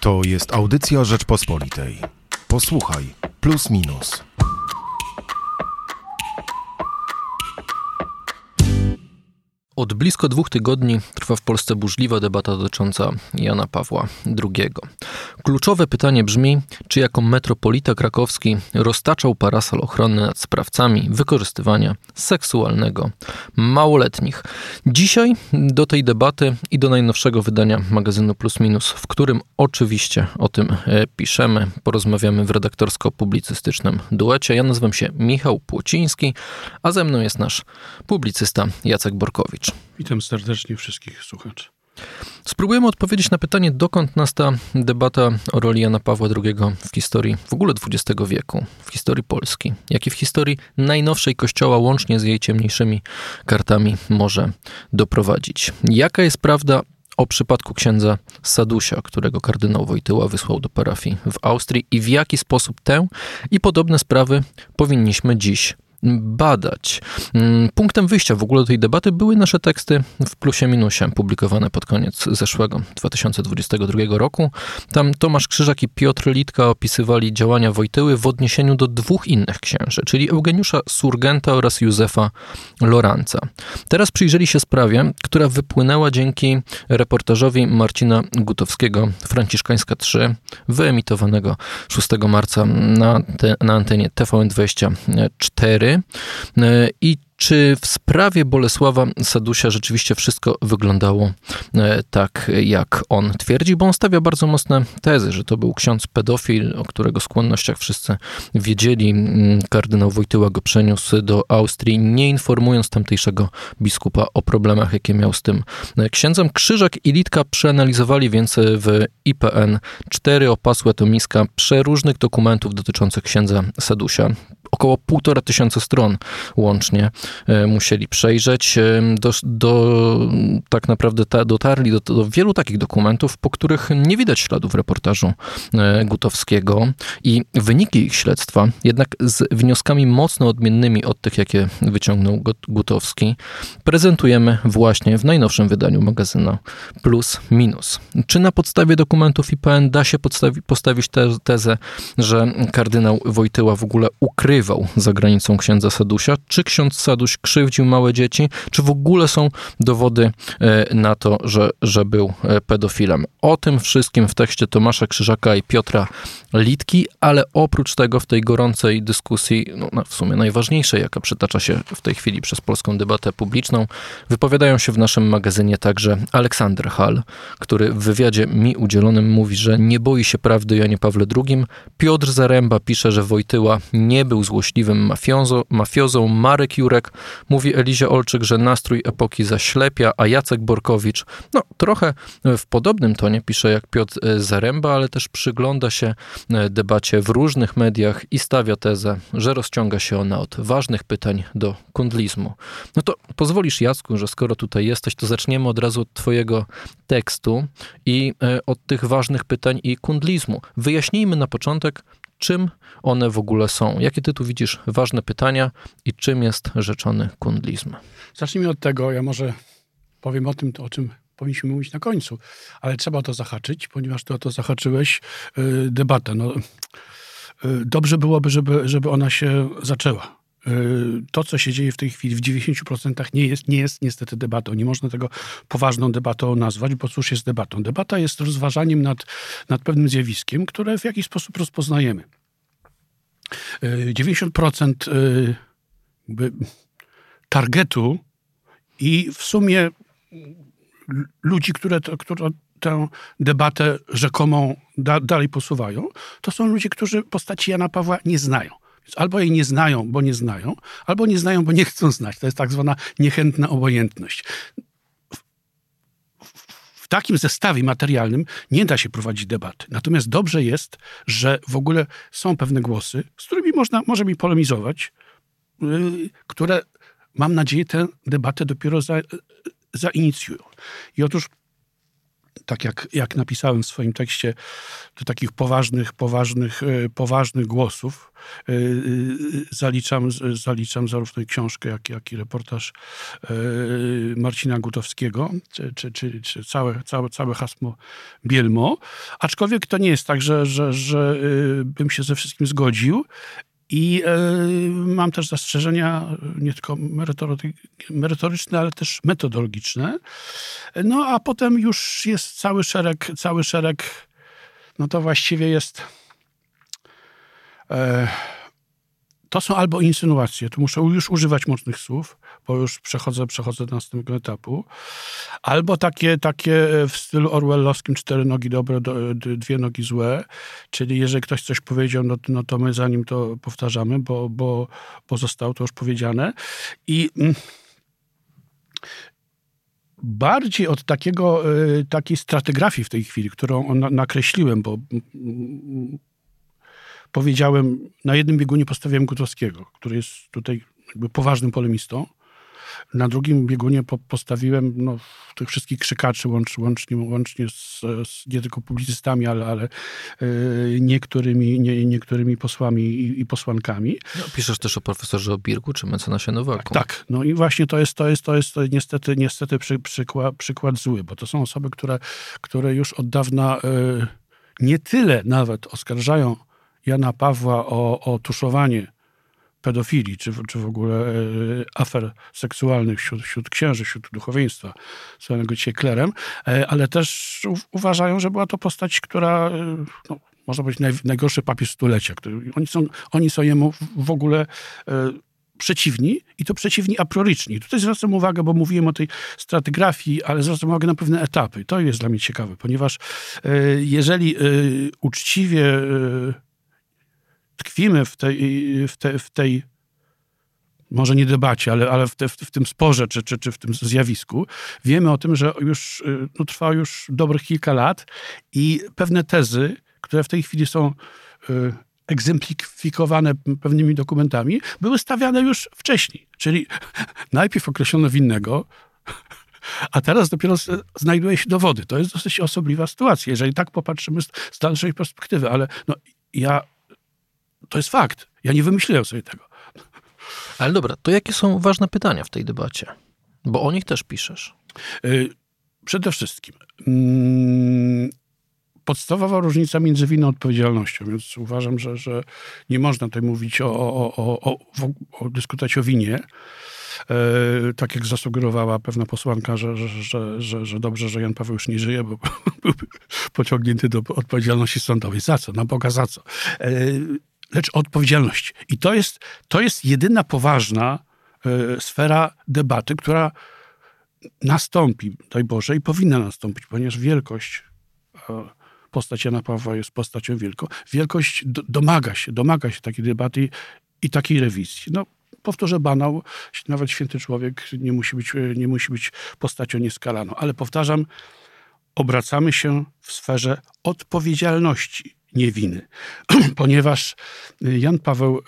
To jest audycja Rzeczpospolitej. Posłuchaj, plus minus. Od blisko dwóch tygodni trwa w Polsce burzliwa debata dotycząca Jana Pawła II. Kluczowe pytanie brzmi, czy jako metropolita krakowski roztaczał parasol ochronny nad sprawcami wykorzystywania seksualnego małoletnich. Dzisiaj do tej debaty i do najnowszego wydania magazynu Plus Minus, w którym oczywiście o tym e, piszemy, porozmawiamy w redaktorsko-publicystycznym duecie. Ja nazywam się Michał Płociński, a ze mną jest nasz publicysta Jacek Borkowicz. Witam serdecznie wszystkich słuchaczy. Spróbujemy odpowiedzieć na pytanie, dokąd nas ta debata o roli Jana Pawła II w historii w ogóle XX wieku, w historii Polski, jak i w historii najnowszej Kościoła, łącznie z jej ciemniejszymi kartami, może doprowadzić. Jaka jest prawda o przypadku księdza Sadusia, którego kardynał Wojtyła wysłał do parafii w Austrii i w jaki sposób tę i podobne sprawy powinniśmy dziś badać. Mm, punktem wyjścia w ogóle do tej debaty były nasze teksty w plusie minusie, publikowane pod koniec zeszłego 2022 roku. Tam Tomasz Krzyżak i Piotr Litka opisywali działania Wojtyły w odniesieniu do dwóch innych księży, czyli Eugeniusza Surgenta oraz Józefa Loranca. Teraz przyjrzeli się sprawie, która wypłynęła dzięki reportażowi Marcina Gutowskiego Franciszkańska 3, wyemitowanego 6 marca na, te, na antenie TVN24 E, i czy w sprawie Bolesława Sadusia rzeczywiście wszystko wyglądało e, tak, jak on twierdzi? Bo on stawia bardzo mocne tezy, że to był ksiądz pedofil, o którego skłonnościach wszyscy wiedzieli. Mm, kardynał Wojtyła go przeniósł do Austrii, nie informując tamtejszego biskupa o problemach, jakie miał z tym e, księdzem. Krzyżak i Litka przeanalizowali więc w IPN cztery opasłe tomiska przeróżnych dokumentów dotyczących księdza Sadusia. Około półtora tysiąca stron łącznie E, musieli przejrzeć. E, do, do, tak naprawdę ta, dotarli do, do wielu takich dokumentów, po których nie widać śladów reportażu e, Gutowskiego i wyniki ich śledztwa, jednak z wnioskami mocno odmiennymi od tych, jakie wyciągnął Gutowski, prezentujemy właśnie w najnowszym wydaniu magazynu Plus Minus. Czy na podstawie dokumentów IPN da się podstawi, postawić te, tezę, że kardynał Wojtyła w ogóle ukrywał za granicą księdza Sadusia, czy ksiądz Saduś krzywdził małe dzieci, czy w ogóle są dowody e, na to, że, że był e, pedofilem. O tym wszystkim w tekście Tomasza Krzyżaka i Piotra Litki, ale oprócz tego w tej gorącej dyskusji, no, w sumie najważniejszej, jaka przytacza się w tej chwili przez polską debatę publiczną, wypowiadają się w naszym magazynie także Aleksander Hall, który w wywiadzie mi udzielonym mówi, że nie boi się prawdy Janie Pawle II. Piotr Zaręba pisze, że Wojtyła nie był złośliwym mafiozo, mafiozą. Marek Jurek Mówi Elizie Olczyk, że nastrój epoki zaślepia, a Jacek Borkowicz, no trochę w podobnym tonie pisze jak Piotr e, Zaręba, ale też przygląda się e, debacie w różnych mediach i stawia tezę, że rozciąga się ona od ważnych pytań do kundlizmu. No to pozwolisz Jacku, że skoro tutaj jesteś, to zaczniemy od razu od twojego tekstu i e, od tych ważnych pytań i kundlizmu. Wyjaśnijmy na początek, czym one w ogóle są? Jakie ty tu widzisz ważne pytania i czym jest rzeczony kundlizm? Zacznijmy od tego, ja może powiem o tym, o czym powinniśmy mówić na końcu, ale trzeba to zahaczyć, ponieważ ty o to zahaczyłeś yy, debatę. No, yy, dobrze byłoby, żeby, żeby ona się zaczęła. Yy, to, co się dzieje w tej chwili w 90% nie jest, nie jest niestety debatą. Nie można tego poważną debatą nazwać, bo cóż jest debatą? Debata jest rozważaniem nad, nad pewnym zjawiskiem, które w jakiś sposób rozpoznajemy. 90% y, y, targetu i w sumie ludzi, które, które tę debatę rzekomą da, dalej posuwają, to są ludzie, którzy postaci Jana Pawła nie znają. Albo jej nie znają, bo nie znają, albo nie znają, bo nie chcą znać. To jest tak zwana niechętna obojętność takim zestawie materialnym nie da się prowadzić debaty. Natomiast dobrze jest, że w ogóle są pewne głosy, z którymi można, może mi polemizować, yy, które mam nadzieję tę debatę dopiero za, zainicjują. I otóż tak jak, jak napisałem w swoim tekście, do takich poważnych, poważnych, e, poważnych głosów e, e, zaliczam, zaliczam zarówno książkę, jak, jak i reportaż Marcina Gutowskiego, czy, czy, czy, czy całe, całe, całe hasmo Bielmo. Aczkolwiek to nie jest tak, że, że, że bym się ze wszystkim zgodził. I mam też zastrzeżenia nie tylko merytoryczne, ale też metodologiczne. No a potem już jest cały szereg, cały szereg, no to właściwie jest. E, to są albo insynuacje, tu muszę już używać mocnych słów, bo już przechodzę, przechodzę do następnego etapu, albo takie, takie w stylu orwellowskim cztery nogi dobre, dwie nogi złe, czyli jeżeli ktoś coś powiedział, no, no to my za nim to powtarzamy, bo, bo, bo zostało to już powiedziane. I mm, bardziej od takiego, y, takiej stratygrafii w tej chwili, którą nakreśliłem, bo mm, powiedziałem, na jednym biegunie postawiłem Gutowskiego, który jest tutaj jakby poważnym polemistą. Na drugim biegunie po, postawiłem no, tych wszystkich krzykaczy, łącz, łącznie, łącznie z, z, nie tylko publicystami, ale, ale yy, niektórymi, nie, niektórymi posłami i, i posłankami. No, piszesz też o profesorze Obirgu czy mecenasie Nowaku. Tak, tak, no i właśnie to jest, to jest, to jest niestety, niestety przy, przykład, przykład zły, bo to są osoby, które, które już od dawna yy, nie tyle nawet oskarżają Jana Pawła o, o tuszowanie pedofilii, czy, czy w ogóle e, afer seksualnych wśród, wśród księży, wśród duchowieństwa, zwanego dzisiaj klerem, e, ale też uważają, że była to postać, która, e, no, można powiedzieć, naj, najgorszy papież stulecia. Który, oni, są, oni są jemu w ogóle przeciwni i to przeciwni a prioryczni. Tutaj zwracam uwagę, bo mówiłem o tej stratygrafii, ale zwracam uwagę na pewne etapy. To jest dla mnie ciekawe, ponieważ jeżeli uczciwie tkwimy w tej, w, te, w tej może nie debacie, ale, ale w, te, w, tym sporze czy, czy, czy w tym zjawisku, wiemy o tym, że już y, no, trwa już dobrych kilka lat i pewne tezy, które w tej chwili są y, egzemplifikowane pewnymi dokumentami, były stawiane już wcześniej. Czyli najpierw określono winnego, a teraz dopiero znajduje się dowody. To jest dosyć osobliwa sytuacja, jeżeli tak popatrzymy z, z dalszej perspektywy, ale no, ja to jest fakt. Ja nie wymyśliłem sobie tego. Ale dobra, to jakie są ważne pytania w tej debacie? Bo o nich też piszesz. Y, przede wszystkim mm, podstawowa różnica między winą a odpowiedzialnością, więc uważam, że, że nie można tutaj mówić o, o, o, o, o dyskutować o winie, e, tak jak zasugerowała pewna posłanka, że, że, że, że, dobrze, że Jan Paweł już nie żyje, bo byłby pociągnięty do odpowiedzialności sądowej. Za co? Na Boga za co? E, lecz odpowiedzialności. I to jest, to jest jedyna poważna y, sfera debaty, która nastąpi, daj Boże, i powinna nastąpić, ponieważ wielkość, y, postać Jana Pawła jest postacią wielką, wielkość do, domaga się, domaga się takiej debaty i takiej rewizji. No, powtórzę banał, nawet święty człowiek nie musi być, nie musi być postacią nieskalaną, ale powtarzam, obracamy się w sferze odpowiedzialności nie winy. Ponieważ Jan Paweł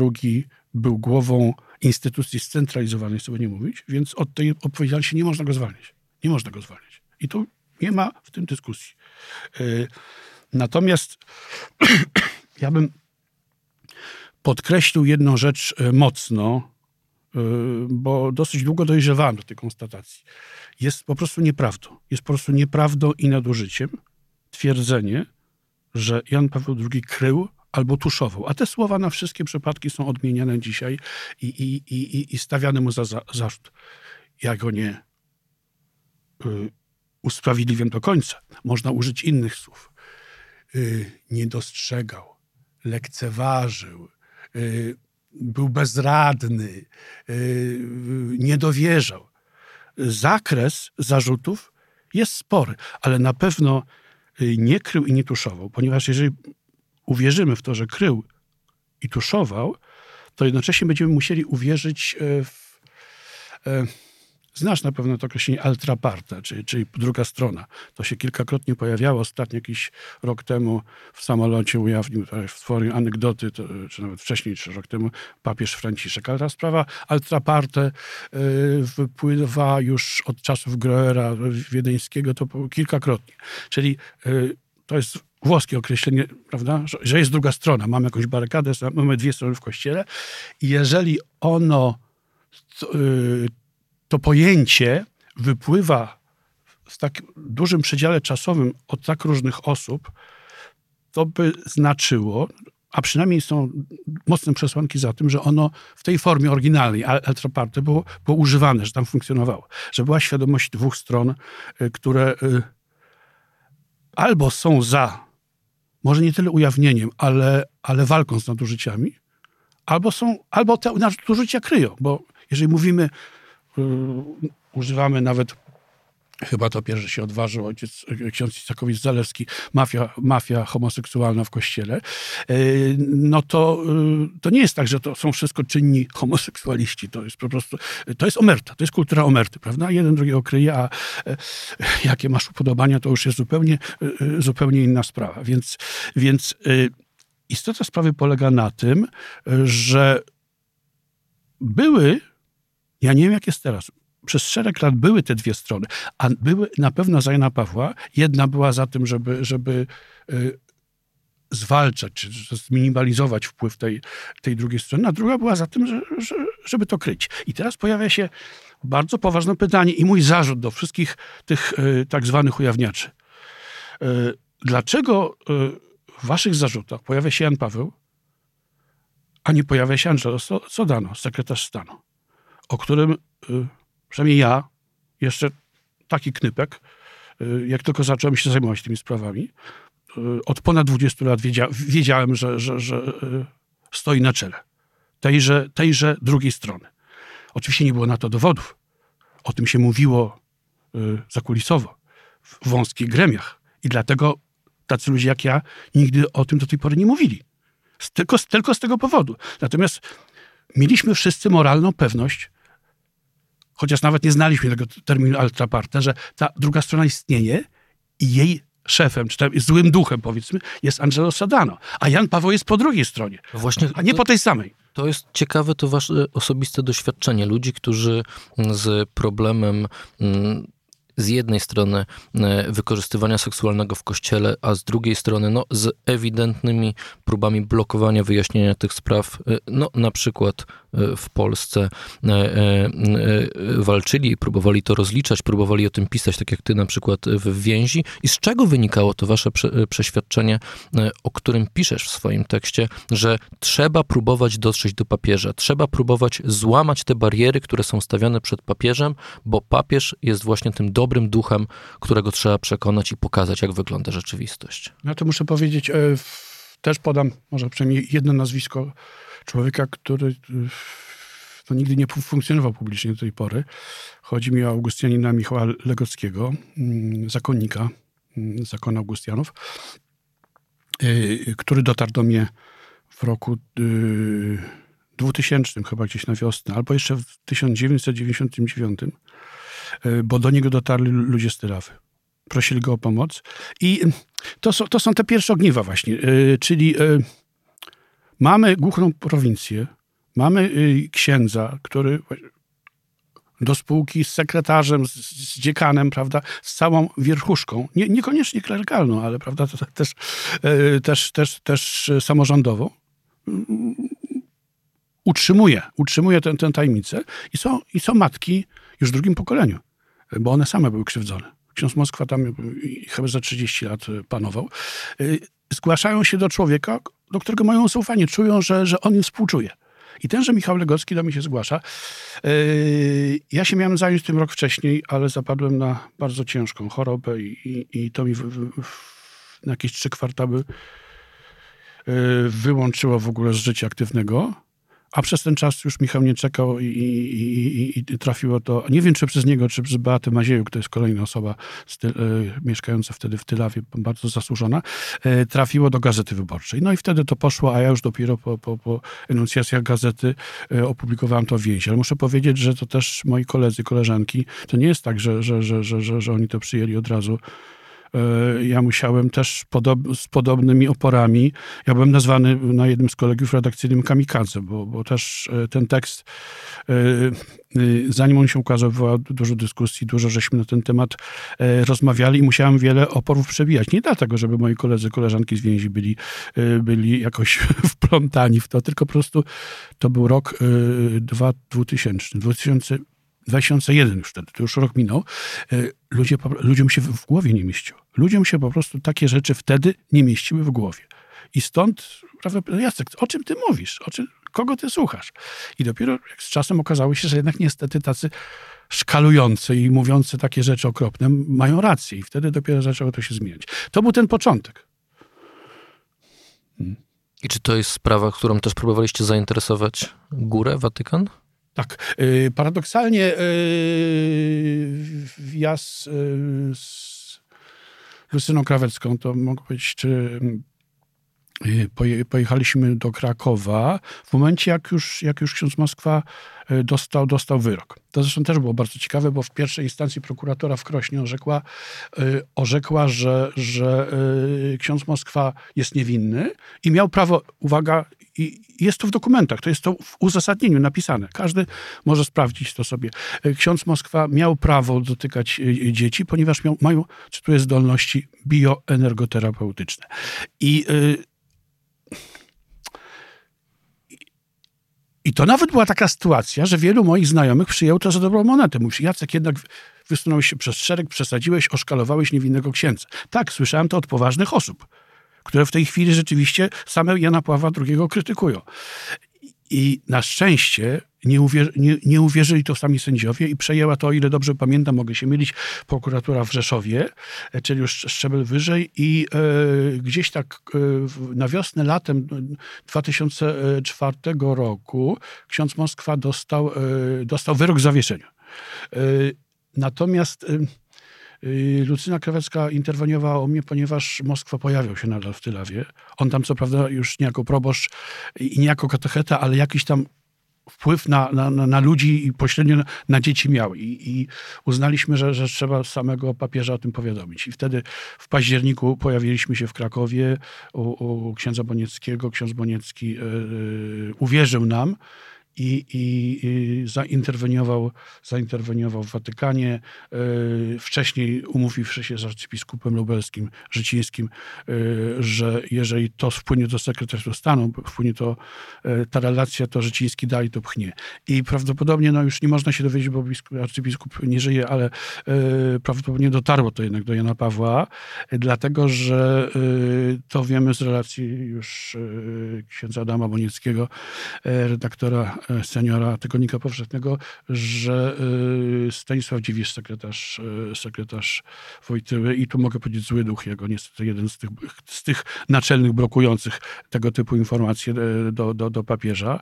II był głową instytucji scentralizowanej, by nie mówić, więc od tej odpowiedzialności nie można go zwalniać. Nie można go zwalniać. I tu nie ma w tym dyskusji. E, natomiast ja bym podkreślił jedną rzecz e, mocno, e, bo dosyć długo dojrzewałem do tej konstatacji. Jest po prostu nieprawdą. Jest po prostu nieprawdą i nadużyciem twierdzenie, że Jan Paweł II krył albo tuszował. A te słowa na wszystkie przypadki są odmieniane dzisiaj i, i, i, i stawiane mu za, za zarzut. Ja go nie y, usprawiedliwiam do końca. Można użyć innych słów. Y, nie dostrzegał, lekceważył, y, był bezradny, y, nie dowierzał. Zakres zarzutów jest spory, ale na pewno nie krył i nie tuszował, ponieważ jeżeli uwierzymy w to, że krył i tuszował, to jednocześnie będziemy musieli uwierzyć e, w, e, Znasz na pewno to określenie altra parte, czyli, czyli druga strona. To się kilkakrotnie pojawiało. Ostatnio jakiś rok temu w samolocie ujawnił w swoje anegdoty, to, czy nawet wcześniej, czy rok temu, papież Franciszek. Ale ta sprawa altra parte y, wypływa już od czasów Groera wiedeńskiego, to kilkakrotnie. Czyli y, to jest włoskie określenie, prawda, że, że jest druga strona. Mamy jakąś barykadę, mamy dwie strony w kościele i jeżeli ono to, pojęcie wypływa w tak dużym przedziale czasowym od tak różnych osób, to by znaczyło, a przynajmniej są mocne przesłanki za tym, że ono w tej formie oryginalnej, Eltroparte, było, było używane, że tam funkcjonowało. Że była świadomość dwóch stron, y, które y, albo są za, może nie tyle ujawnieniem, ale, ale walką z nadużyciami, albo są, albo te nadużycia kryją, bo jeżeli mówimy używamy nawet Chyba to pierwszy się odważył ojciec, ksiądz Isakowicz Zalewski, mafia, mafia homoseksualna w kościele. Y, no to, y, to nie jest tak, że to są wszystko czynni homoseksualiści. To jest po prostu, to jest omerta, to jest kultura omerty, prawda? Jeden drugiego kryje, a jakie masz upodobania, to już jest zupełnie, zupełnie inna sprawa. Więc, więc istota sprawy polega na tym, że były ja nie wiem, jak jest teraz. Przez szereg lat były te dwie strony, a były na pewno za Jana Pawła. Jedna była za tym, żeby, żeby y, zwalczać, czy zminimalizować wpływ tej, tej drugiej strony, a druga była za tym, że, że, żeby to kryć. I teraz pojawia się bardzo poważne pytanie i mój zarzut do wszystkich tych y, tak zwanych ujawniaczy. Y, dlaczego w waszych zarzutach pojawia się Jan Paweł, a nie pojawia się Angelo Sodano, sekretarz stanu? O którym y, przynajmniej ja, jeszcze taki knypek, y, jak tylko zacząłem się zajmować tymi sprawami, y, od ponad 20 lat wiedzia, wiedziałem, że, że, że stoi na czele tejże, tejże drugiej strony. Oczywiście nie było na to dowodów. O tym się mówiło zakulisowo, w wąskich gremiach. I dlatego tacy ludzie jak ja nigdy o tym do tej pory nie mówili. Tylko, tylko z tego powodu. Natomiast mieliśmy wszyscy moralną pewność, chociaż nawet nie znaliśmy tego terminu altraparte, że ta druga strona istnieje i jej szefem, czy tam złym duchem powiedzmy, jest Angelo Sadano, a Jan Paweł jest po drugiej stronie, Właśnie a nie po tej samej. To jest ciekawe to wasze osobiste doświadczenie ludzi, którzy z problemem mm, z jednej strony e, wykorzystywania seksualnego w kościele, a z drugiej strony no, z ewidentnymi próbami blokowania wyjaśnienia tych spraw, e, no na przykład w Polsce walczyli, próbowali to rozliczać, próbowali o tym pisać, tak jak ty na przykład w więzi. I z czego wynikało to wasze przeświadczenie, o którym piszesz w swoim tekście, że trzeba próbować dotrzeć do papieża, trzeba próbować złamać te bariery, które są stawiane przed papieżem, bo papież jest właśnie tym dobrym duchem, którego trzeba przekonać i pokazać, jak wygląda rzeczywistość. Ja to muszę powiedzieć, e, też podam może przynajmniej jedno nazwisko człowieka, który to nigdy nie funkcjonował publicznie do tej pory. Chodzi mi o Augustianina Michała Legockiego, mm, zakonnika mm, zakonu Augustianów, e, który dotarł do mnie w roku 2000, chyba gdzieś na wiosnę, albo jeszcze w 1999 E, bo do niego dotarli ludzie z Tylawy. Prosili go o pomoc. I to są, to są te pierwsze ogniwa właśnie, czyli mamy głuchą prowincję, mamy księdza, który do spółki z sekretarzem, z, z dziekanem, prawda, z całą wierchuszką, nie, niekoniecznie klerykalną, ale prawda, to też, też, też, też samorządową, utrzymuje, utrzymuje tę, tę tajemnicę i są, i są matki już w drugim pokoleniu, bo one same były krzywdzone. Ksiądz Moskwa tam chyba za 30 lat panował. Y, zgłaszają się do człowieka, do którego mają zaufanie, czują, że, że on im współczuje. I tenże Michał Legocki do mnie się zgłasza. Y, ja się miałem zająć tym rok wcześniej, ale zapadłem na bardzo ciężką chorobę i, i, i to mi w, w, na jakieś trzy kwartały y, wyłączyło w ogóle z życia aktywnego a przez ten czas już Michał nie czekał i, i, i, i trafiło to, nie wiem czy przez niego, czy przez Beatę Maziejuk, to jest kolejna osoba e, mieszkająca wtedy w Tylawie, bardzo zasłużona, e, trafiło do Gazety Wyborczej. No i wtedy to poszło, a ja już dopiero po, po, po enuncjacjach gazety e, opublikowałem to w więzi. Ale muszę powiedzieć, że to też moi koledzy, koleżanki, to nie jest tak, że, że, że, że, że, że oni to przyjęli od razu ja musiałem też podob, z podobnymi oporami. Ja byłem nazwany na jednym z kolegiów redakcyjnym kamikadze, bo, bo też e, ten tekst, e, zanim on się ukazał, było dużo dyskusji, dużo żeśmy na ten temat rozmawiali i musiałem wiele oporów przebijać. Nie dlatego, żeby moi koledzy, koleżanki z więzi byli, byli jakoś wplątani w to, tylko po prostu to był rok 2000, 2000 2001 już wtedy, to już rok minął, e, ludzie, ludziom się w głowie nie mieściło. Ludziom się po prostu takie rzeczy wtedy nie mieściły w głowie. I stąd, prawda, Jacek, o czym ty mówisz? O czym, kogo ty słuchasz? I dopiero z czasem okazało się, że jednak niestety tacy szkalujący i mówiący takie rzeczy okropne mają rację. I wtedy dopiero zaczęło to się zmieniać. To był ten początek. Hmm. I czy to jest sprawa, którą też próbowaliście zainteresować górę, Watykan? Tak. Y, paradoksalnie y, ja z, y, z Lucyną Krawecką, to mogę powiedzieć, czy pojechaliśmy do Krakowa w momencie, jak już, jak już ksiądz Moskwa dostał, dostał wyrok. To zresztą też było bardzo ciekawe, bo w pierwszej instancji prokuratora w Krośnie orzekła, orzekła że, że ksiądz Moskwa jest niewinny i miał prawo, uwaga, i jest to w dokumentach, to jest to w uzasadnieniu napisane. Każdy może sprawdzić to sobie. Ksiądz Moskwa miał prawo dotykać e, dzieci, ponieważ miał, mają, cytuję, zdolności bioenergoterapeutyczne. I yy, I to nawet była taka sytuacja, że wielu moich znajomych przyjęło to za dobrą monetę. Mówi, Jacek, jednak wysunąłeś się przez szereg, przesadziłeś, oszkalowałeś niewinnego księdza. Tak, słyszałem to od poważnych osób które w tej chwili rzeczywiście same Jana Pawła II krytykują. I na szczęście nie, nie, nie, uwierzyli to sami sędziowie i przejęła to, o ile dobrze pamiętam, mogę się mylić, prokuratura w Rzeszowie, e, czyli już szczebel wyżej i e, gdzieś tak e, na wiosnę, latem 2004 roku ksiądz Moskwa dostał, e, dostał wyrok zawieszenia. E, natomiast e, Lucyna Krawecka interweniowała o mnie, ponieważ Moskwa pojawiał się nadal w Tylawie. On tam co prawda już nie jako proboszcz i nie jako katecheta, ale jakiś tam wpływ na, na, na ludzi i pośrednio na, na dzieci miał. I, I, uznaliśmy, że, że trzeba samego papieża o tym powiadomić. I wtedy w październiku pojawiliśmy się w Krakowie u, u księdza Bonieckiego. Ksiądz Boniecki yy, uwierzył nam i, i, zainterweniował, zainterweniował w Watykanie. E, wcześniej umówiwszy się z arcybiskupem lubelskim, życińskim, e, że jeżeli to wpłynie do sekretarstwa stanu, wpłynie to e, ta relacja, to Życiński dalej to pchnie. I prawdopodobnie, no już nie można się dowiedzieć, bo arcybiskup nie żyje, ale prawdopodobnie dotarło to jednak do Jana Pawła, dlatego, że to wiemy z relacji już księdza Adama Bonieckiego, redaktora seniora Tygodnika Powszechnego, że e, Stanisław Dziwisz, sekretarz, e, sekretarz Wojtyły i tu mogę powiedzieć zły duch jego, niestety jeden z tych, z tych naczelnych blokujących tego typu informacje do, do, do papieża.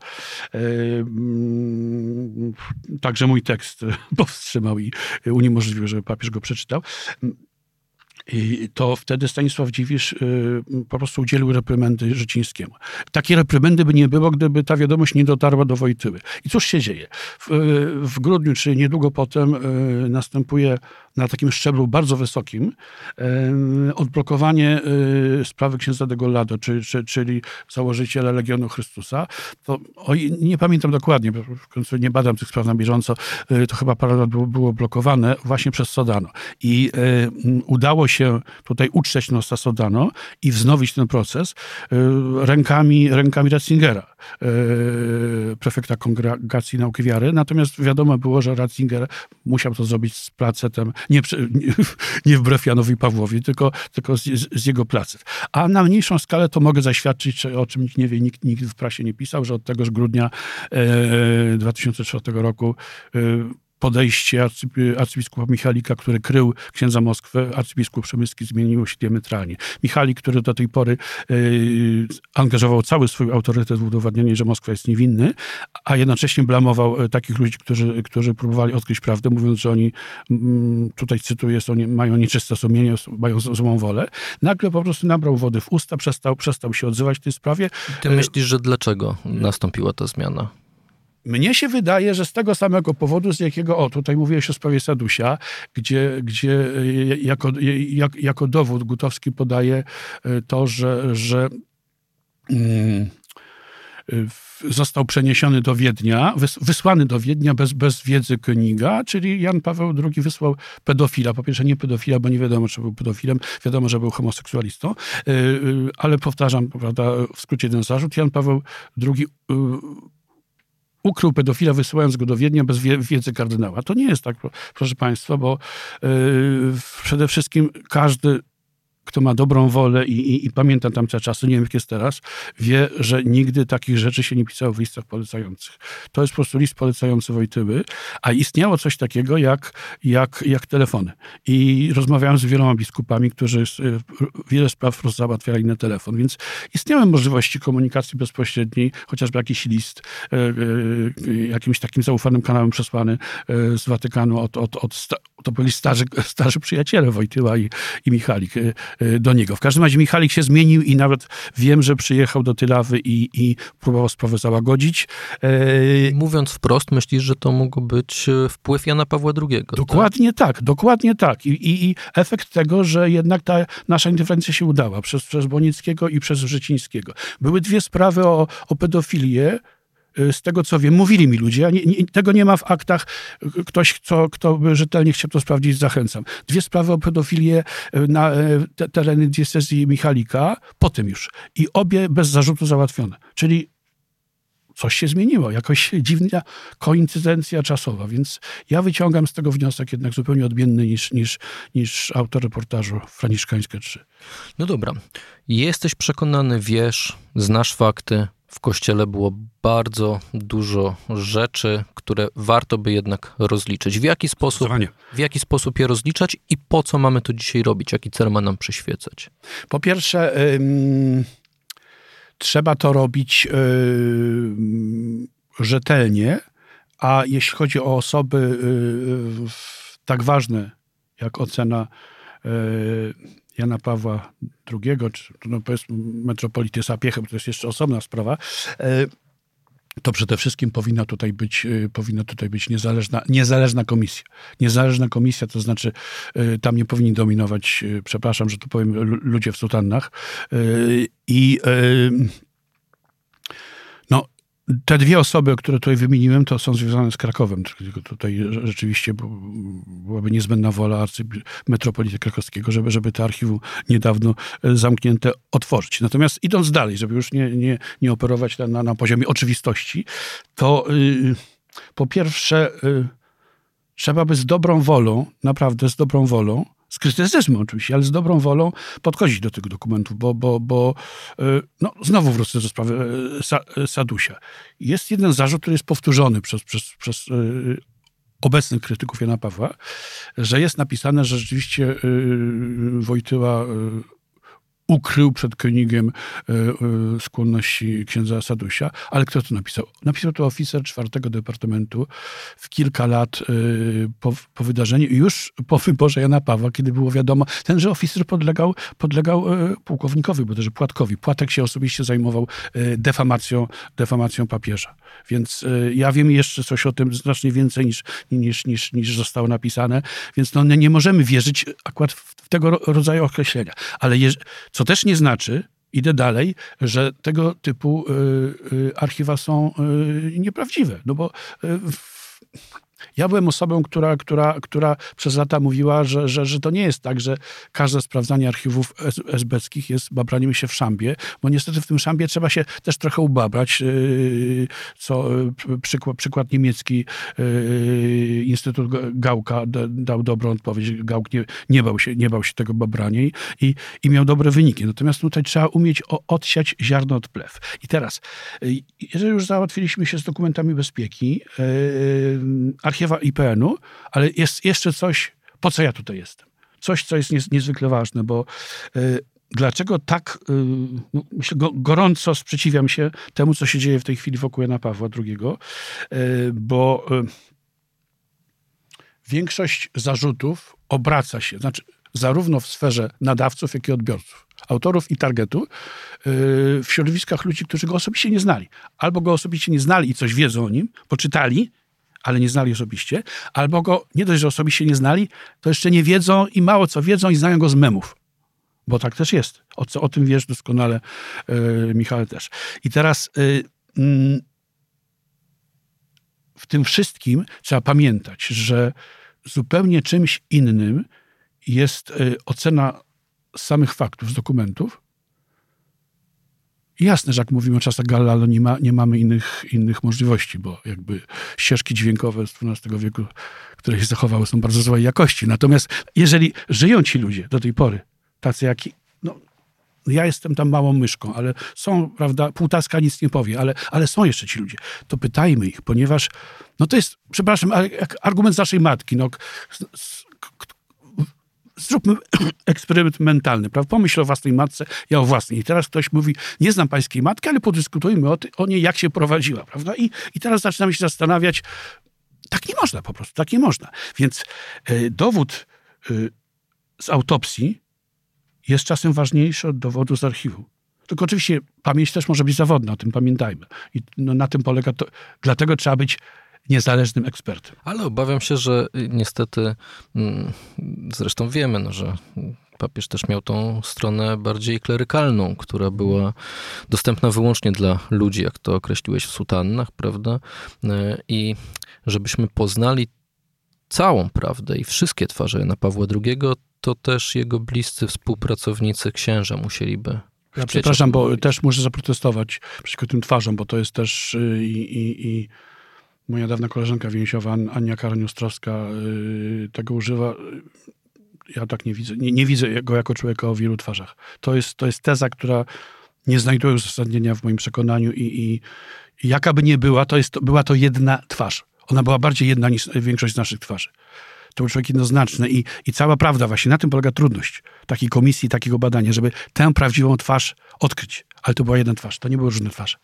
Mm, także mój tekst powstrzymał i uniemożliwił, żeby papież go przeczytał. I to wtedy Stanisław Dziwisz y, po prostu udzielił reprymendy Życińskiemu. Takie reprymendy by nie było, gdyby ta wiadomość nie dotarła do Wojtyły. I cóż się dzieje? W, w grudniu, czy niedługo potem, y, następuje na takim szczeblu bardzo wysokim odblokowanie y, sprawy księdza de Gollado, czy, czy, czyli założyciela Legionu Chrystusa. To, oj, nie pamiętam dokładnie, bo w końcu nie badam tych spraw na bieżąco, to chyba parę lat było blokowane właśnie przez Sodano. I udało się się tutaj uczczeć Nosta Sodano i wznowić ten proces y, rękami, rękami Ratzingera, y, prefekta Kongregacji Nauki Wiary. Natomiast wiadomo było, że Ratzinger musiał to zrobić z placetem, nie, nie, wbrew Janowi Pawłowi, tylko, tylko z, z, jego placet. A na mniejszą skalę to mogę zaświadczyć, o czym nikt nie wie, nikt nigdy w prasie nie pisał, że od tegoż grudnia 2004 e, roku e, podejście arcybiskupa Michalika, który krył księdza Moskwę, arcybiskup Przemyski zmieniło się diametralnie. Michalik, który do tej pory y, angażował cały swój autorytet w udowadnianie, że Moskwa jest niewinny, a jednocześnie blamował e, takich ludzi, którzy, którzy próbowali odkryć prawdę, mówiąc, że oni, mm, tutaj cytuję, są, mają nieczyste sumienie, mają złą wolę. Nagle po prostu nabrał wody w usta, przestał, przestał się odzywać w tej sprawie. Ty myślisz, że dlaczego nastąpiła ta zmiana? Mnie się wydaje, że z tego samego powodu, z jakiego, o tutaj mówiłeś o sprawie Sadusia, gdzie, gdzie e, jako, jak, jako dowód Gutowski podaje e, to, że, że mm, został przeniesiony do Wiednia, wysłany do Wiednia bez, bez wiedzy Königa, czyli Jan Paweł II wysłał pedofila. Po pierwsze nie pedofila, bo nie wiadomo, czy był pedofilem, wiadomo, że był homoseksualistą, e, ale powtarzam, prawda, w skrócie ten zarzut, Jan Paweł II ukrył pedofila, wysyłając go do Wiednia bez wiedzy kardynała. To nie jest tak, proszę Państwa, bo yy, przede wszystkim każdy kto ma dobrą wolę i, i, i pamięta tamte czasy, nie wiem jak jest teraz, wie, że nigdy takich rzeczy się nie pisało w listach polecających. To jest po prostu list polecający Wojtyły, a istniało coś takiego jak, jak, jak telefony. I rozmawiałem z wieloma biskupami, którzy wiele spraw załatwiali na telefon, więc istniały możliwości komunikacji bezpośredniej, chociażby jakiś list, e, e, jakimś takim zaufanym kanałem przesłany z Watykanu od, od, od to byli starzy, starzy przyjaciele Wojtyła i, i Michalik Y, do niego. W każdym razie Michalik się zmienił i nawet wiem, że przyjechał do Tylawy i, i próbował sprawę załagodzić. E, Mówiąc wprost, myślisz, że to mógł być e, wpływ Jana Pawła II? Tak? Dokładnie tak, tak dokładnie tak. I, i, I, efekt tego, że jednak ta nasza interwencja się udała przez, przez Bonickiego i przez Wrzecińskiego. Były dwie sprawy o, o pedofilię, Y, z tego co wiem, mówili mi ludzie, nie, nie, tego nie ma w aktach. Ktoś, kto, by rzetelnie chciał to sprawdzić, zachęcam. Dwie sprawy o pedofilię y, na y, te, tereny diecezji Michalika, potem już. I obie bez zarzutu załatwione. Czyli coś się zmieniło, jakoś dziwna koincydencja czasowa, więc ja wyciągam z tego wniosek jednak zupełnie odmienny niż, niż, niż autor reportażu Franiszkańskie 3. No dobra. Jesteś przekonany, wiesz, znasz fakty, w kościele było bardzo dużo rzeczy, które warto by jednak rozliczyć. W jaki sposób, w jaki sposób je rozliczać i po co mamy to dzisiaj robić? Jaki cel ma nam przyświecać? Po pierwsze, ym, trzeba to robić ym, rzetelnie, a jeśli chodzi o osoby yy, tak ważne jak ocena yy, Jana Pawła II, czy no powiedzmy metropolity Sapiechem, to jest jeszcze osobna sprawa, e, to przede wszystkim powinna tutaj być, e, powinna tutaj być niezależna, niezależna komisja. Niezależna komisja, to znaczy e, tam nie powinni dominować, przepraszam, że to powiem, ludzie w sutannach. I te dwie osoby, które tutaj wymieniłem, to są związane z Krakowem. Tutaj rzeczywiście byłaby niezbędna wola metropolity krakowskiego, żeby, żeby to archiwum niedawno e, zamknięte otworzyć. Natomiast idąc dalej, żeby już nie, nie, nie operować na, na poziomie oczywistości, to yy, po pierwsze yy, trzeba by z dobrą wolą, naprawdę z dobrą wolą, z krytycyzmem oczywiście, ale z dobrą wolą podchodzić do tych dokumentów, bo, bo, bo e, no, znowu wrócę do sprawy e, e, Sadusia. Jest jeden zarzut, który jest powtórzony przez, przez, przez obecnych krytyków Jana Pawła, że jest napisane, że rzeczywiście Wojtyła ukrył przed Königiem e, e, skłonności księdza Sadusia, ale kto to napisał? Napisał to oficer czwartego departamentu w kilka lat e, po, po wydarzeniu, już po wyborze Jana Pawła, kiedy było wiadomo, tenże oficer podlegał, podlegał pułkownikowi, bo też Płatkowi. Płatek się osobiście zajmował defamacją, defamacją papieża. Więc ja wiem jeszcze coś o tym znacznie więcej niż, niż, niż, niż zostało napisane, więc no, nie możemy wierzyć akurat w tego rodzaju określenia. Ale co też nie znaczy, idę dalej, że tego typu y, y, archiwa są y, nieprawdziwe. No bo ja byłem osobą, która, która, która przez lata mówiła, że, że, że to nie jest tak, że każde sprawdzanie archiwów esbeckich jest babraniem się w szambie, bo niestety w tym szambie trzeba się też trochę ubabrać, yy, co przykład, przykład niemiecki yy, Instytut Gałka dał dobrą odpowiedź. Gałk nie, nie, bał, się, nie bał się tego babrania i, i miał dobre wyniki. Natomiast tutaj trzeba umieć odsiać ziarno od plew. I teraz, yy, jeżeli już załatwiliśmy się z dokumentami bezpieki, archiwa IPN-u, ale jest jeszcze coś, po co ja tutaj jestem. Coś, co jest niezwykle ważne, bo y, dlaczego tak y, gorąco sprzeciwiam się temu, co się dzieje w tej chwili wokół Jana Pawła II, y, bo większość zarzutów obraca się, znaczy zarówno w sferze nadawców, jak i odbiorców, autorów i targetu, w środowiskach ludzi, którzy go osobiście nie znali. Albo go osobiście nie znali i coś wiedzą o nim, poczytali, ale nie znali osobiście, albo go nie dość, że osobiście nie znali, to jeszcze nie wiedzą i mało co wiedzą i znają go z memów. Bo tak też jest. O, co, o tym wiesz doskonale, yy, Michał też. I teraz yy, yy, w tym wszystkim trzeba pamiętać, że zupełnie czymś innym jest y, ocena samych faktów z dokumentów, Jasne, że jak mówimy o czasach Galileo, nie, ma, nie mamy innych, innych możliwości, bo jakby ścieżki dźwiękowe z XII wieku, które się zachowały, są bardzo złej jakości. Natomiast jeżeli żyją ci ludzie do tej pory, tacy jak no, ja jestem tam małą myszką, ale są, prawda, półtaska nic nie powie, ale, ale są jeszcze ci ludzie. To pytajmy ich, ponieważ, no to jest, przepraszam, ale argument z naszej matki, no, zróbmy eksperyment mentalny, prawda? Pomyśl o własnej matce, ja o własnej. I teraz ktoś mówi, nie znam pańskiej matki, ale podyskutujmy o, ty, o niej, jak się prowadziła, prawda? I, I teraz zaczynamy się zastanawiać, tak nie można po prostu, tak nie można. Więc y, dowód y, z autopsji jest czasem ważniejszy od dowodu z archiwum. Tylko oczywiście pamięć też może być zawodna, o tym pamiętajmy. I no, na tym polega to. Dlatego trzeba być niezależnym ekspertem. Ale obawiam się, że niestety, mm, zresztą wiemy, no, że papież też miał tą stronę bardziej klerykalną, która była dostępna wyłącznie dla ludzi, jak to określiłeś w sutannach, prawda? E, I żebyśmy poznali całą prawdę i wszystkie twarze Jana Pawła II, to też jego bliscy współpracownicy księża musieliby ja przepraszam, bo też muszę zaprotestować przeciwko tym twarzom, bo to jest też y, i, i, i moja dawna koleżanka więźniowa Ania Karaniustrowska yy, tego używa. Ja tak nie widzę. Nie, nie, widzę go jako człowieka o wielu twarzach. To jest, to jest teza, która nie znajduje uzasadnienia w moim przekonaniu i, i, i jaka by nie była, to jest, była to jedna twarz. Ona była bardziej jedna niż większość z naszych twarzy. To był człowiek jednoznaczny i, i cała prawda, właśnie na tym polega trudność takiej komisji, takiego badania, żeby tę prawdziwą twarz odkryć. Ale to była jedna twarz, to nie były różne twarze.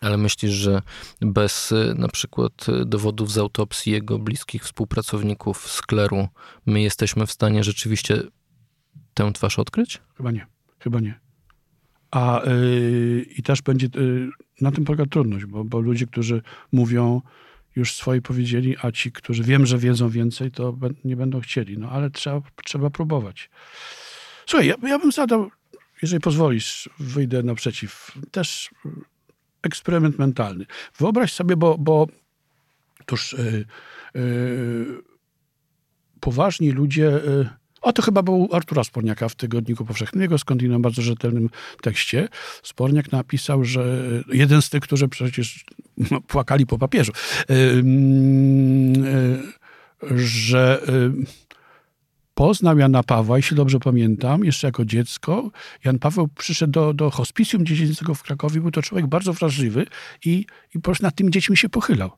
Ale myślisz, że bez y, na przykład y, dowodów z autopsji jego bliskich współpracowników skleru, my jesteśmy w stanie rzeczywiście tę twarz odkryć? Chyba nie. Chyba nie. A yy, i też będzie, yy, na tym polega trudność, bo, bo ludzie, którzy mówią, już swoje powiedzieli, a ci, którzy wiem, że wiedzą więcej, to nie będą chcieli. No ale trzeba, trzeba próbować. Słuchaj, ja, ja bym zadał, jeżeli pozwolisz, wyjdę naprzeciw. Też eksperyment mentalny. Wyobraź sobie, bo, bo tuż yy, yy, poważni ludzie. Yy, o, to chyba był Artura Sporniaka w Tygodniku Powszechnym, jego skądinąd bardzo rzetelnym tekście. Sporniak napisał, że jeden z tych, którzy przecież no, płakali po papieżu, że poznał Jana Pawła, jeśli dobrze pamiętam, jeszcze jako dziecko. Jan Paweł przyszedł do, do hospicjum dziecięcego w Krakowie. Był to człowiek bardzo wrażliwy i, i po prostu nad tymi dziećmi się pochylał.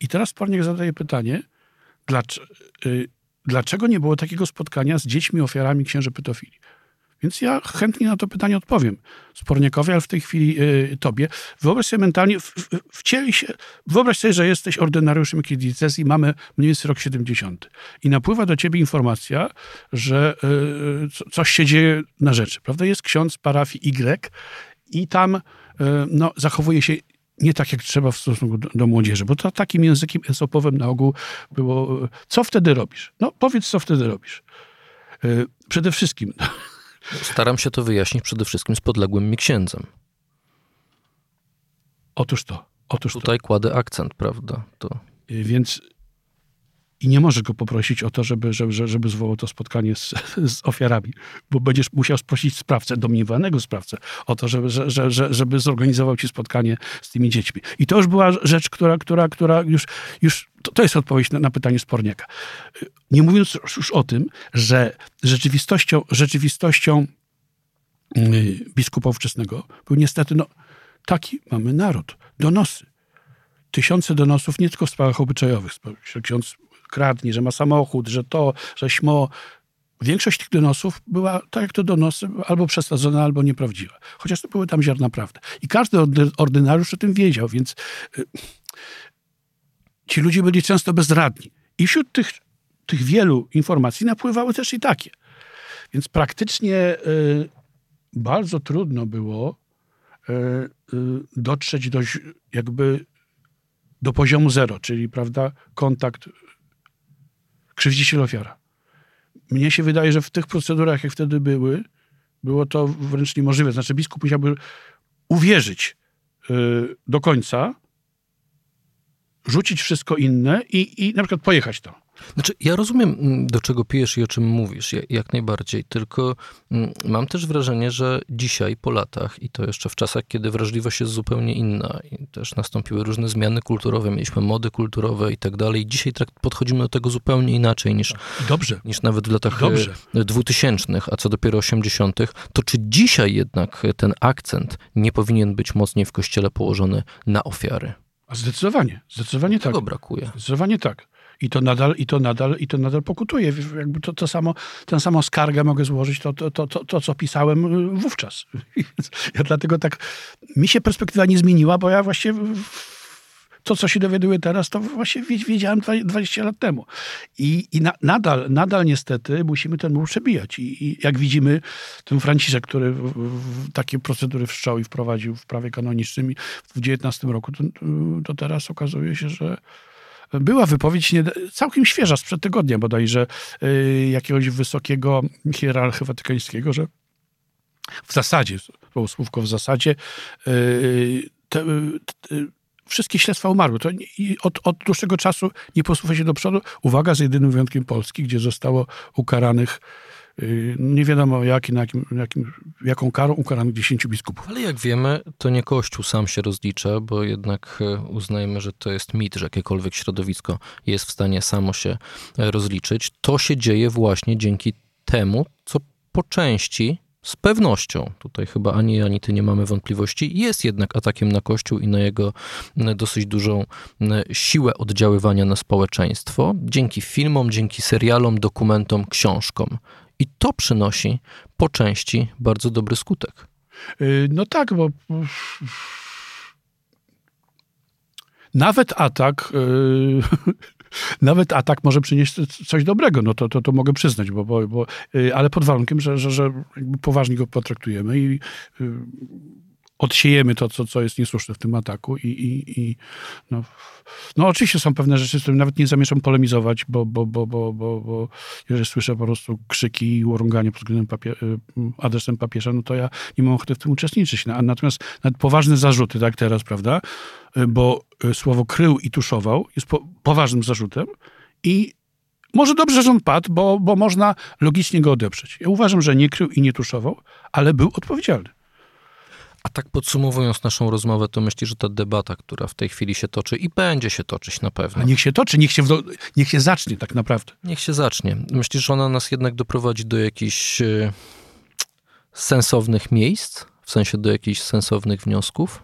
I teraz Porniak zadaje pytanie, dlaczego, dlaczego nie było takiego spotkania z dziećmi ofiarami księży pedofilii? Więc ja chętnie na to pytanie odpowiem Sporniakowi, ale w tej chwili y, tobie. Wyobraź sobie mentalnie, w, w, wcieli się, wyobraź sobie, że jesteś ordynariuszem jakiejś diecezji, mamy mniej więcej rok 70 i napływa do ciebie informacja, że y, coś się dzieje na rzeczy, prawda? Jest ksiądz parafii Y i tam y, no, zachowuje się nie tak, jak trzeba w stosunku do, do, młodzieży, bo to takim językiem esopowym na ogół było, co wtedy robisz? No powiedz, co wtedy robisz. Przede wszystkim Staram się to wyjaśnić przede wszystkim z podległym mi księdzem. Otóż to. Otóż Tutaj to. kładę akcent, prawda? To... Y, więc i nie możesz go poprosić o to, żeby, żeby, żeby zwołał to spotkanie z, z ofiarami, bo będziesz musiał sprosić sprawcę, domniemanego sprawcę, o to, żeby, że, że, żeby zorganizował ci spotkanie z tymi dziećmi. I to już była rzecz, która, która, która już, już to, to jest odpowiedź na, na, pytanie Sporniaka. Nie mówiąc już o tym, że rzeczywistością, rzeczywistością yy, biskupa ówczesnego był niestety, no, taki mamy naród, donosy. tysiące donosów nie tylko w sprawach obyczajowych, ksiądz kradnie, że ma samochód, że to, że śmo. Większość tych donosów była, tak jak to donosy, albo przesadzona, albo nieprawdziwa. Chociaż to były tam ziarna prawdy. I każdy ordynariusz o tym wiedział, więc y, ci ludzie byli często bezradni. I wśród tych, tych wielu informacji napływały też i takie. Więc praktycznie y, bardzo trudno było y, dotrzeć do, jakby do poziomu zero, czyli prawda, kontakt krzywdziciel-ofiara. Mnie się wydaje, że w tych procedurach, jak wtedy były, było to wręcz niemożliwe. Znaczy biskup musiałby uwierzyć yy, do końca, rzucić wszystko inne i, i na przykład pojechać tam. Znaczy, ja rozumiem, mm, do czego pijesz i o czym mówisz, jak najbardziej, tylko mm, mam też wrażenie, że dzisiaj, po latach, i to jeszcze w czasach, kiedy wrażliwość jest zupełnie inna i też nastąpiły różne zmiany kulturowe, mieliśmy mody kulturowe i tak dalej, dzisiaj podchodzimy do tego zupełnie inaczej niż, Dobrze. niż nawet w latach e, dwutysięcznych, a co dopiero osiemdziesiątych, to czy dzisiaj jednak ten akcent nie powinien być mocniej w kościele położony na ofiary? A zdecydowanie, zdecydowanie Tego tak. brakuje. Zdecydowanie tak. I to nadal, i to nadal, i to nadal pokutuje. Jakby to, to samo, tę samą skargę mogę złożyć, to, to, to, to, co pisałem y, wówczas. Ja dlatego tak, mi się perspektywa nie zmieniła, bo ja właśnie to, co się dowiaduję teraz, to właśnie wiedziałem 20 lat temu. I, i na, nadal, nadal niestety musimy ten mur przebijać. I, I, jak widzimy, ten Franciszek, który w, w, takie procedury wszczął i wprowadził w prawie kanonicznym w 19 roku, to, to teraz okazuje się, że była wypowiedź nie, całkiem świeża, sprzed tygodnia bodajże, y, jakiegoś wysokiego hierarchy watykańskiego, że w zasadzie, było słówko w zasadzie, y, te, te, wszystkie śledztwa umarły. To od, od dłuższego czasu nie posuwa się do przodu. Uwaga, z jedynym wyjątkiem Polski, gdzie zostało ukaranych Y, nie wiadomo jaki, na jakim, na jakim, jaką karą ukarano 10 biskupów. Ale jak wiemy, to nie Kościół sam się rozlicza, bo jednak e, uznajmy, że to jest mit, że jakiekolwiek środowisko jest w stanie samo się e, rozliczyć. To się dzieje właśnie dzięki temu, co po części z pewnością, tutaj chyba ani ani ty nie mamy wątpliwości, jest jednak atakiem na Kościół i na jego dosyć dużą siłę oddziaływania na społeczeństwo, dzięki filmom, dzięki serialom, dokumentom, książkom. I to przynosi po części bardzo dobry skutek. Y, no tak, bo nawet atak, y, nawet atak może przynieść coś dobrego, no to, to, to mogę przyznać, bo, bo, bo, y, ale pod warunkiem, że, że, że poważnie go potraktujemy i odsiejemy to, co, co jest niesłuszne w tym ataku i, i, i no, no oczywiście są pewne rzeczy, z którymi nawet nie zamierzam polemizować, bo, bo, bo, bo, bo, bo jeżeli słyszę po prostu krzyki i urąganie pod względem papie y, adresem papieża, no to ja nie mam ochoty w tym uczestniczyć. No, natomiast nawet poważne zarzuty, tak teraz, prawda, y, bo y, słowo krył i tuszował jest po, poważnym zarzutem i może dobrze, że on padł, bo, bo można logicznie go odeprzeć. Ja uważam, że nie krył i nie tuszował, ale był odpowiedzialny. A tak podsumowując naszą rozmowę, to myślisz, że ta debata, która w tej chwili się toczy i będzie się toczyć na pewno. A niech się toczy, niech się, niech się zacznie tak naprawdę. Niech się zacznie. Myślisz, że ona nas jednak doprowadzi do jakichś e, sensownych miejsc? W sensie do jakichś sensownych wniosków?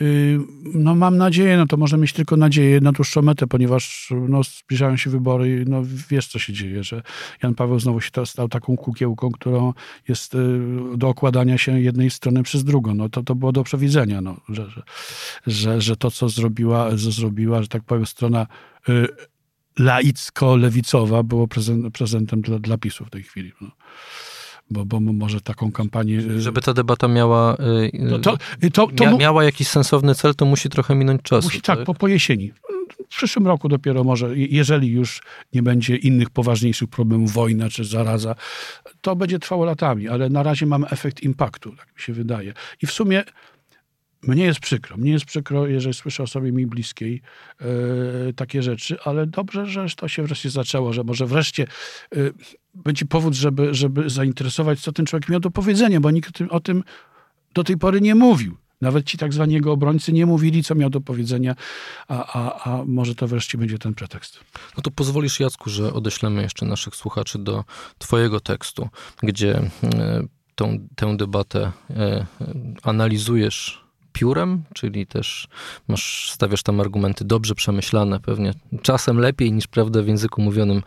Yy, no mam nadzieję, no to może mieć tylko nadzieję na dłuższą metę, ponieważ no, zbliżają się wybory no, wiesz, co się dzieje, że Jan Paweł znowu się stał taką kukiełką, którą jest yy, do okładania się jednej strony przez drugą. No to, to było do przewidzenia, no, że, że, że, że to, co zrobiła, zrobiła, że tak powiem, strona y, laicko-lewicowa było prezent, prezentem dla, dla PiSu w tej chwili. No bo, bo może taką kampanię... Y, Żeby ta debata miała, y, no to, to, to, mia, miała jakiś sensowny cel, to musi trochę minąć czasu. Musi, tak, tak, po, po jesieni. W przyszłym roku dopiero może, jeżeli już nie będzie innych poważniejszych problemów, wojna czy zaraza, to będzie trwało latami, ale na razie mamy efekt impaktu, tak mi się wydaje. I w sumie mnie jest przykro. Mnie jest przykro, jeżeli słyszę o sobie mi bliskiej yy, takie rzeczy, ale dobrze, że to się wreszcie zaczęło, że może wreszcie yy, będzie powód, żeby, żeby zainteresować, co ten człowiek miał do powiedzenia, bo nikt o tym do tej pory nie mówił. Nawet ci tak zwani jego obrońcy nie mówili, co miał do powiedzenia, a, a, a może to wreszcie będzie ten pretekst. No to pozwolisz, Jacku, że odeślemy jeszcze naszych słuchaczy do twojego tekstu, gdzie tą, tę debatę analizujesz piórem, czyli też masz, stawiasz tam argumenty dobrze przemyślane, pewnie czasem lepiej niż prawda w języku mówionym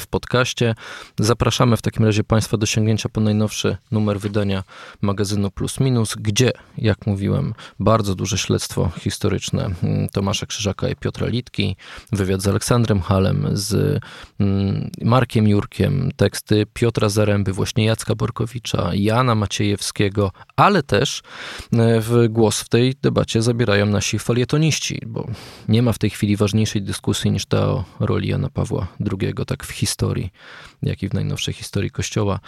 w podcaście. Zapraszamy w takim razie Państwa do sięgnięcia po najnowszy numer wydania magazynu Plus Minus, gdzie, jak mówiłem, bardzo duże śledztwo historyczne Tomasza Krzyżaka i Piotra Litki, wywiad z Aleksandrem Halem, z mm, Markiem Jurkiem, teksty Piotra Zaręby, właśnie Jacka Borkowicza, Jana Maciejewskiego, ale też e, w głos w tej debacie zabierają nasi falietoniści, bo nie ma w tej chwili ważniejszej dyskusji niż ta o roli Jana Pawła II, tak w historii, jak i w najnowszej historii Kościoła.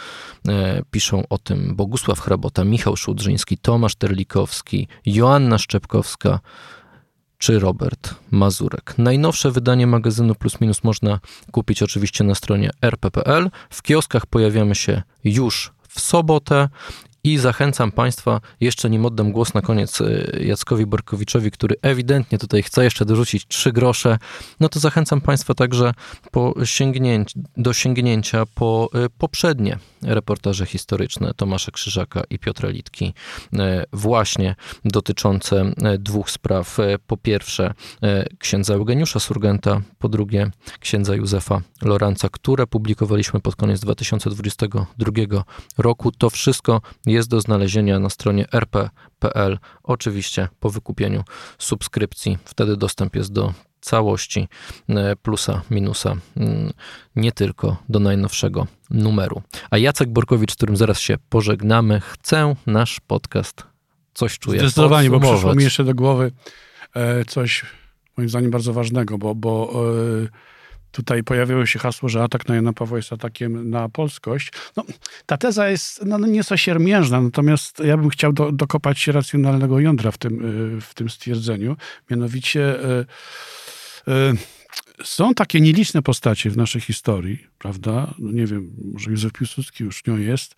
E, piszą o tym Bogusław Hrabota, Michał Szudrzyński, Tomasz Terlikowski, Joanna Szczepkowska, czy Robert Mazurek. Najnowsze wydanie magazynu Plus Minus można kupić oczywiście na stronie rp.pl. W kioskach pojawiamy się już w sobotę i zachęcam Państwa, jeszcze nim oddam głos na koniec y, Jackowi Borkowiczowi, który ewidentnie tutaj chce jeszcze dorzucić trzy grosze, no to zachęcam Państwa także po sięgnięć, do sięgnięcia po y, poprzednie reportaże historyczne Tomasza Krzyżaka i Piotra Litki, y, właśnie dotyczące dwóch spraw. Po pierwsze księdza Eugeniusza Surgenta, po drugie księdza Józefa Loranca, które publikowaliśmy pod koniec 2022 roku. To wszystko jest do znalezienia na stronie rp.pl, oczywiście po wykupieniu subskrypcji. Wtedy dostęp jest do całości e, plusa, minusa, mm, nie tylko do najnowszego numeru. A Jacek Borkowicz, z którym zaraz się pożegnamy, chcę nasz podcast coś czuję. Zdecydowanie, bo przyszło mi jeszcze do głowy e, coś moim zdaniem bardzo ważnego, bo, bo e, Tutaj pojawiło się hasło, że atak na Jana Pawła jest atakiem na polskość. No, ta teza jest no, no nieco siermiężna, natomiast ja bym chciał do, dokopać racjonalnego jądra w tym, y, w tym stwierdzeniu. Mianowicie y, y, są takie nieliczne postacie w naszej historii, prawda? No nie wiem, może Józef Piłsudski już nią jest,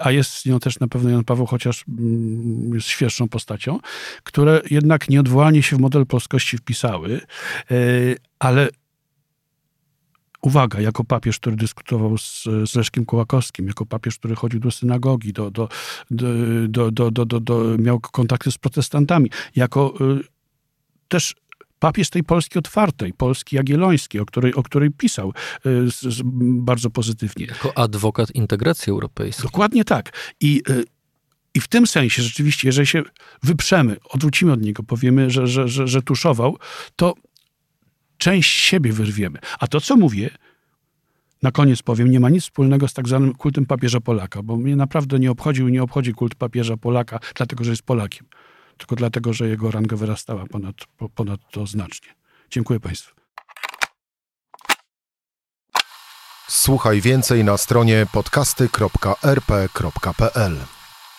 a jest nią też na pewno Jan Paweł, chociaż mm, jest świeższą postacią, które jednak nieodwołanie się w model polskości wpisały, ale uwaga, jako papież, który dyskutował z, z Leszkiem Kołakowskim, jako papież, który chodził do synagogi, do, do, do, do, do, do, do miał kontakty z protestantami, jako y, też papież tej Polski otwartej, Polski Jagiellońskiej, o której, o której pisał y, z, z, bardzo pozytywnie. Jako adwokat integracji europejskiej. Dokładnie tak. I y, i w tym sensie rzeczywiście, jeżeli się wyprzemy, odwrócimy od niego, powiemy, że, że, że, że tuszował, to część siebie wyrwiemy. A to, co mówię, na koniec powiem, nie ma nic wspólnego z tak zwanym kultem papieża Polaka, bo mnie naprawdę nie obchodził i nie obchodzi kult papieża Polaka, dlatego że jest Polakiem, tylko dlatego, że jego ranga wyrastała ponad, ponad to znacznie. Dziękuję Państwu. Słuchaj więcej na stronie podcasty.rp.pl.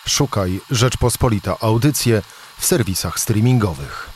Szukaj Rzeczpospolita Audycje w serwisach streamingowych.